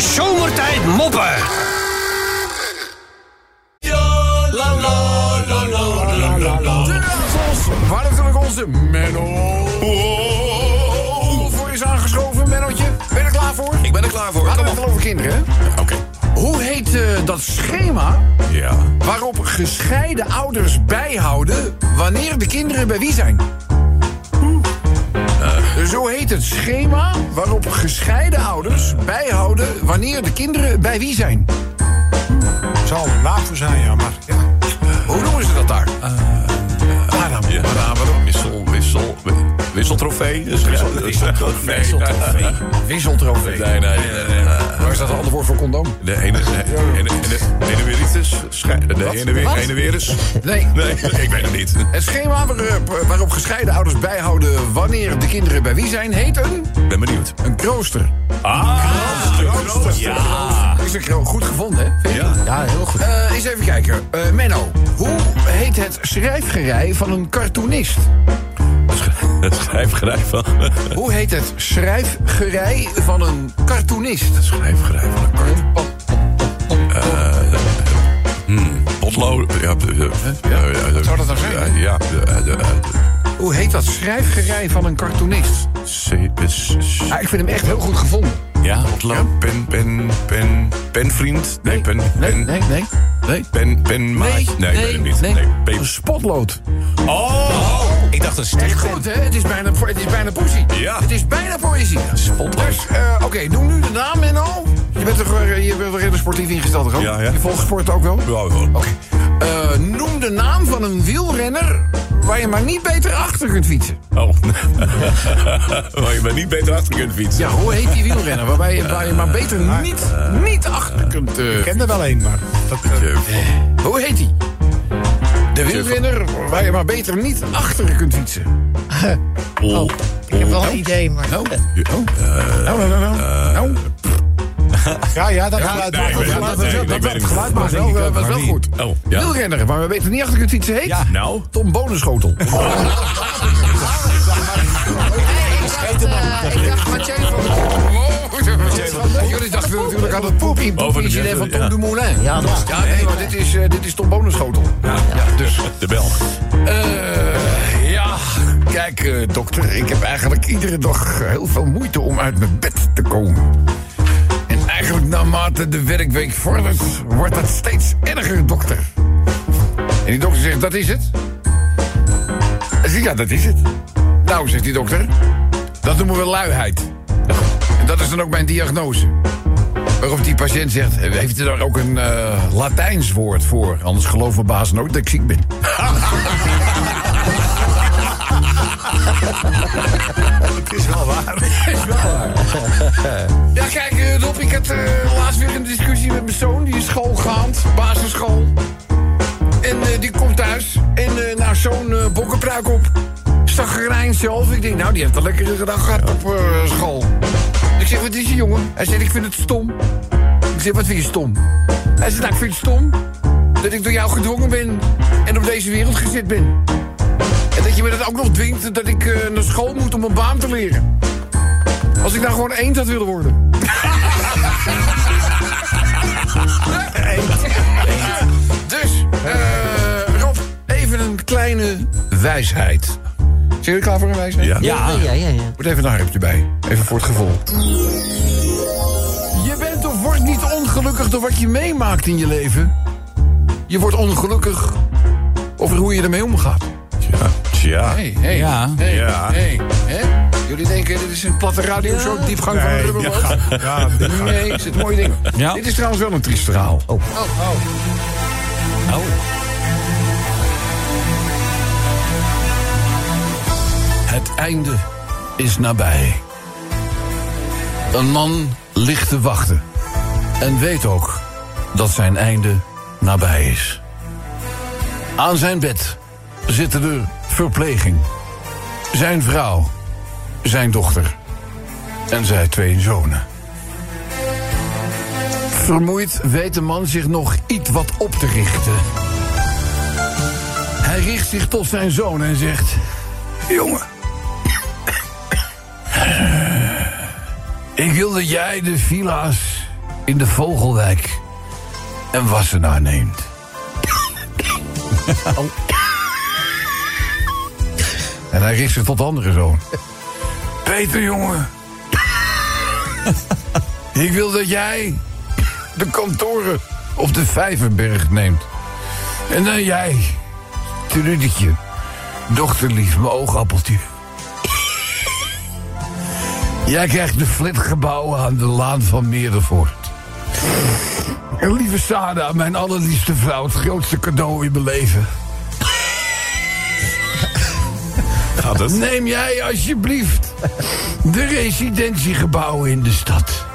Zomertijd moppen. Waar natuurlijk onze Menno. Voor is aangeschoven, Mennootje. Ben je er klaar voor? Ik ben er klaar voor. We hadden Kom het over kinderen, hè? Oké. Hoe heet eh, dat schema Ja. waarop gescheiden ouders bijhouden wanneer de kinderen bij wie zijn? Heet het schema waarop gescheiden ouders bijhouden wanneer de kinderen bij wie zijn. Zal een voor zijn, ja, maar ja. Hoe noemen ze dat daar? Ja. ja. Waarom? Wissel, wissel, wisseltrofee. Dus wisseltrofee. Nee, Wisseltrofee. nee, nee. nee, nee, nee. Waar is dat een ander woord voor condoom? De ene, de ene, de ene weer iets is. De ene weer, ene weer is. Nee. Nee, ik weet het niet. Het schema waarop, waarop gescheiden ouders bijhouden wanneer de kinderen bij wie zijn, heet een, Ben benieuwd. een krooster. Ah, Ja. Is een goed gevonden, hè? Ja. Ja, heel goed. Eh, eens even kijken. Eh, Menno, hoe heet het schrijfgerij van een cartoonist? Schrijfgerij van. Hoe heet het schrijfgerij van een cartoonist? Schrijfgerij van een kart. Potlood. Ja, ja. Zou dat nou zijn? Ja, Hoe heet dat schrijfgerij van een cartoonist? C- is- ik vind hem echt heel goed gevonden. Ja, potlood. Pen, pen, pen. Penvriend. Nee, pen. Nee, pen. nee, nee. Nee. Pen, pen, maat. Nee, nee, nee. Nee, Een pen- spotlood. Oh! Ik dacht een Echt sticht. goed, hè? Het is bijna, het is bijna poëzie. Ja. Het is bijna poëzie. Spotlood. Dus, eh, oké, noem nu de naam, Menno. Je bent toch eh, je bent wel redelijk sportief ingesteld, toch? Ja, ja. Je volgt sport ook wel? Ja, gewoon. Oké. Eh, noem de naam van een wielrenner waar je maar niet beter achter kunt fietsen. Oh. Waar je maar niet beter achter kunt fietsen. Ja, hoe heet die wielrenner waarbij je, waar je maar beter niet, niet achter kunt Ik ken er wel één, maar... Dat, Hoe heet die? De wielrenner waar je maar beter niet achter kunt fietsen. Oh. Ik heb wel een idee, maar... Nou, oh. nou, nou, nou, nou. nou. ja, ja, dat geluid ik wel ik was wel, ik eh, maar wel niet. goed. Oh, ja. Wielrenner waar je beter niet achter kunt fietsen heet? Ja. Nou? Tom Bonenschotel. ik dacht Mathieu van de Jullie dachten natuurlijk aan het poepie Over de- incident van Tom ja. Dumoulin. Ja, dat was Ja, nee, maar dit is, eh, dit is Tom Bonenschotel. Ja, dus... De Belg. Eh, ja, kijk, eh, dokter, ik heb eigenlijk iedere dag heel veel moeite om uit mijn bed te komen. En eigenlijk naarmate de werkweek vordert, wordt dat steeds erger, dokter. En die dokter zegt, dat is het? Hij zegt, ja, dat is het. Nou, zegt die dokter, dat noemen we luiheid. En dat is dan ook mijn diagnose. Waarop die patiënt zegt, heeft u daar ook een eh, Latijns woord voor? Anders gelooft mijn baas nooit dat ik ziek ben. Het is wel waar. Ja, kijk, eh, Rob, ik had eh, laatst weer een discussie met mijn zoon. Die is schoolgaand, basisschool. En die komt thuis. En nou, zo'n bokkenpruik op. Staggerijn zelf. Ik denk, nou, die heeft een lekkere dag gehad op school. Zeg, wat is er, jongen? Hij zegt, ik vind het stom. Ik zeg, wat vind je stom? Hij zegt, nou, ik vind het stom dat ik door jou gedwongen ben en op deze wereld gezet ben. En dat je me dat ook nog dwingt dat ik eh, naar school moet om een baan te leren. Als ik nou gewoon eend had willen worden. dus, eh Rob, even een kleine wijsheid. Zijn jullie klaar voor een wijsheid? Ja. Ja, ja, ja. ja. Moet even een harp erbij. Even voor het gevoel. Je bent of wordt niet ongelukkig door wat je meemaakt in je leven. Je wordt ongelukkig over hoe je ermee omgaat. Ja. Tja. Hey, hey, Ja. hey, Ja. hey? Jullie denken, dit is een platte radio, zo diepgang van Nee, rubberboot? ja, ja, Nee, er zitten mooie dingen. Ja. Dit is trouwens wel een triest verhaal. Oh. Het einde is nabij. Een man ligt te wachten. En weet ook dat zijn einde nabij is. Aan zijn bed zitten de verpleging. Zijn vrouw, zijn dochter en zijn twee zonen. Vermoeid weet de man zich nog iets wat op te richten. Hij richt zich tot zijn zoon en zegt... Jongen, ik wil dat jij de villa's in de Vogelwijk een wassenaar neemt. En hij richt zich tot de andere zoon. Peter, jongen. Ik wil dat jij de kantoren op de Vijverberg neemt. En dan jij, Trudetje, dochterlief, mijn oogappeltje. Jij krijgt de flatgebouwen aan de Laan van Meerdervoort. En lieve Sada, mijn allerliefste vrouw, het grootste cadeau in mijn leven. Gaat het? Neem jij alsjeblieft de residentiegebouwen in de stad.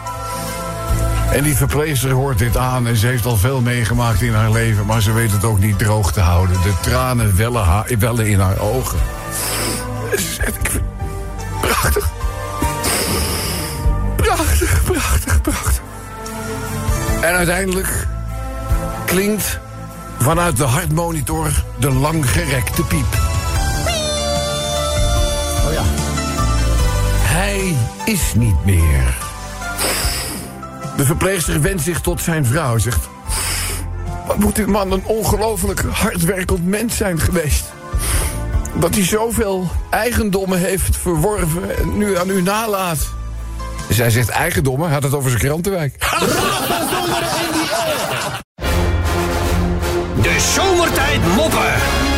En die verpleegster hoort dit aan en ze heeft al veel meegemaakt in haar leven... maar ze weet het ook niet droog te houden. De tranen wellen, haar, wellen in haar ogen. Prachtig. Prachtig, prachtig. En uiteindelijk klinkt vanuit de hartmonitor de langgerekte piep. Hij is niet meer. De verpleegster wendt zich tot zijn vrouw, zegt... Wat moet dit man een ongelooflijk hardwerkend mens zijn geweest. Dat hij zoveel eigendommen heeft verworven en nu aan u nalaat. Zij zegt eigendommen, had het over zijn krantenwijk. De zomertijd moppen.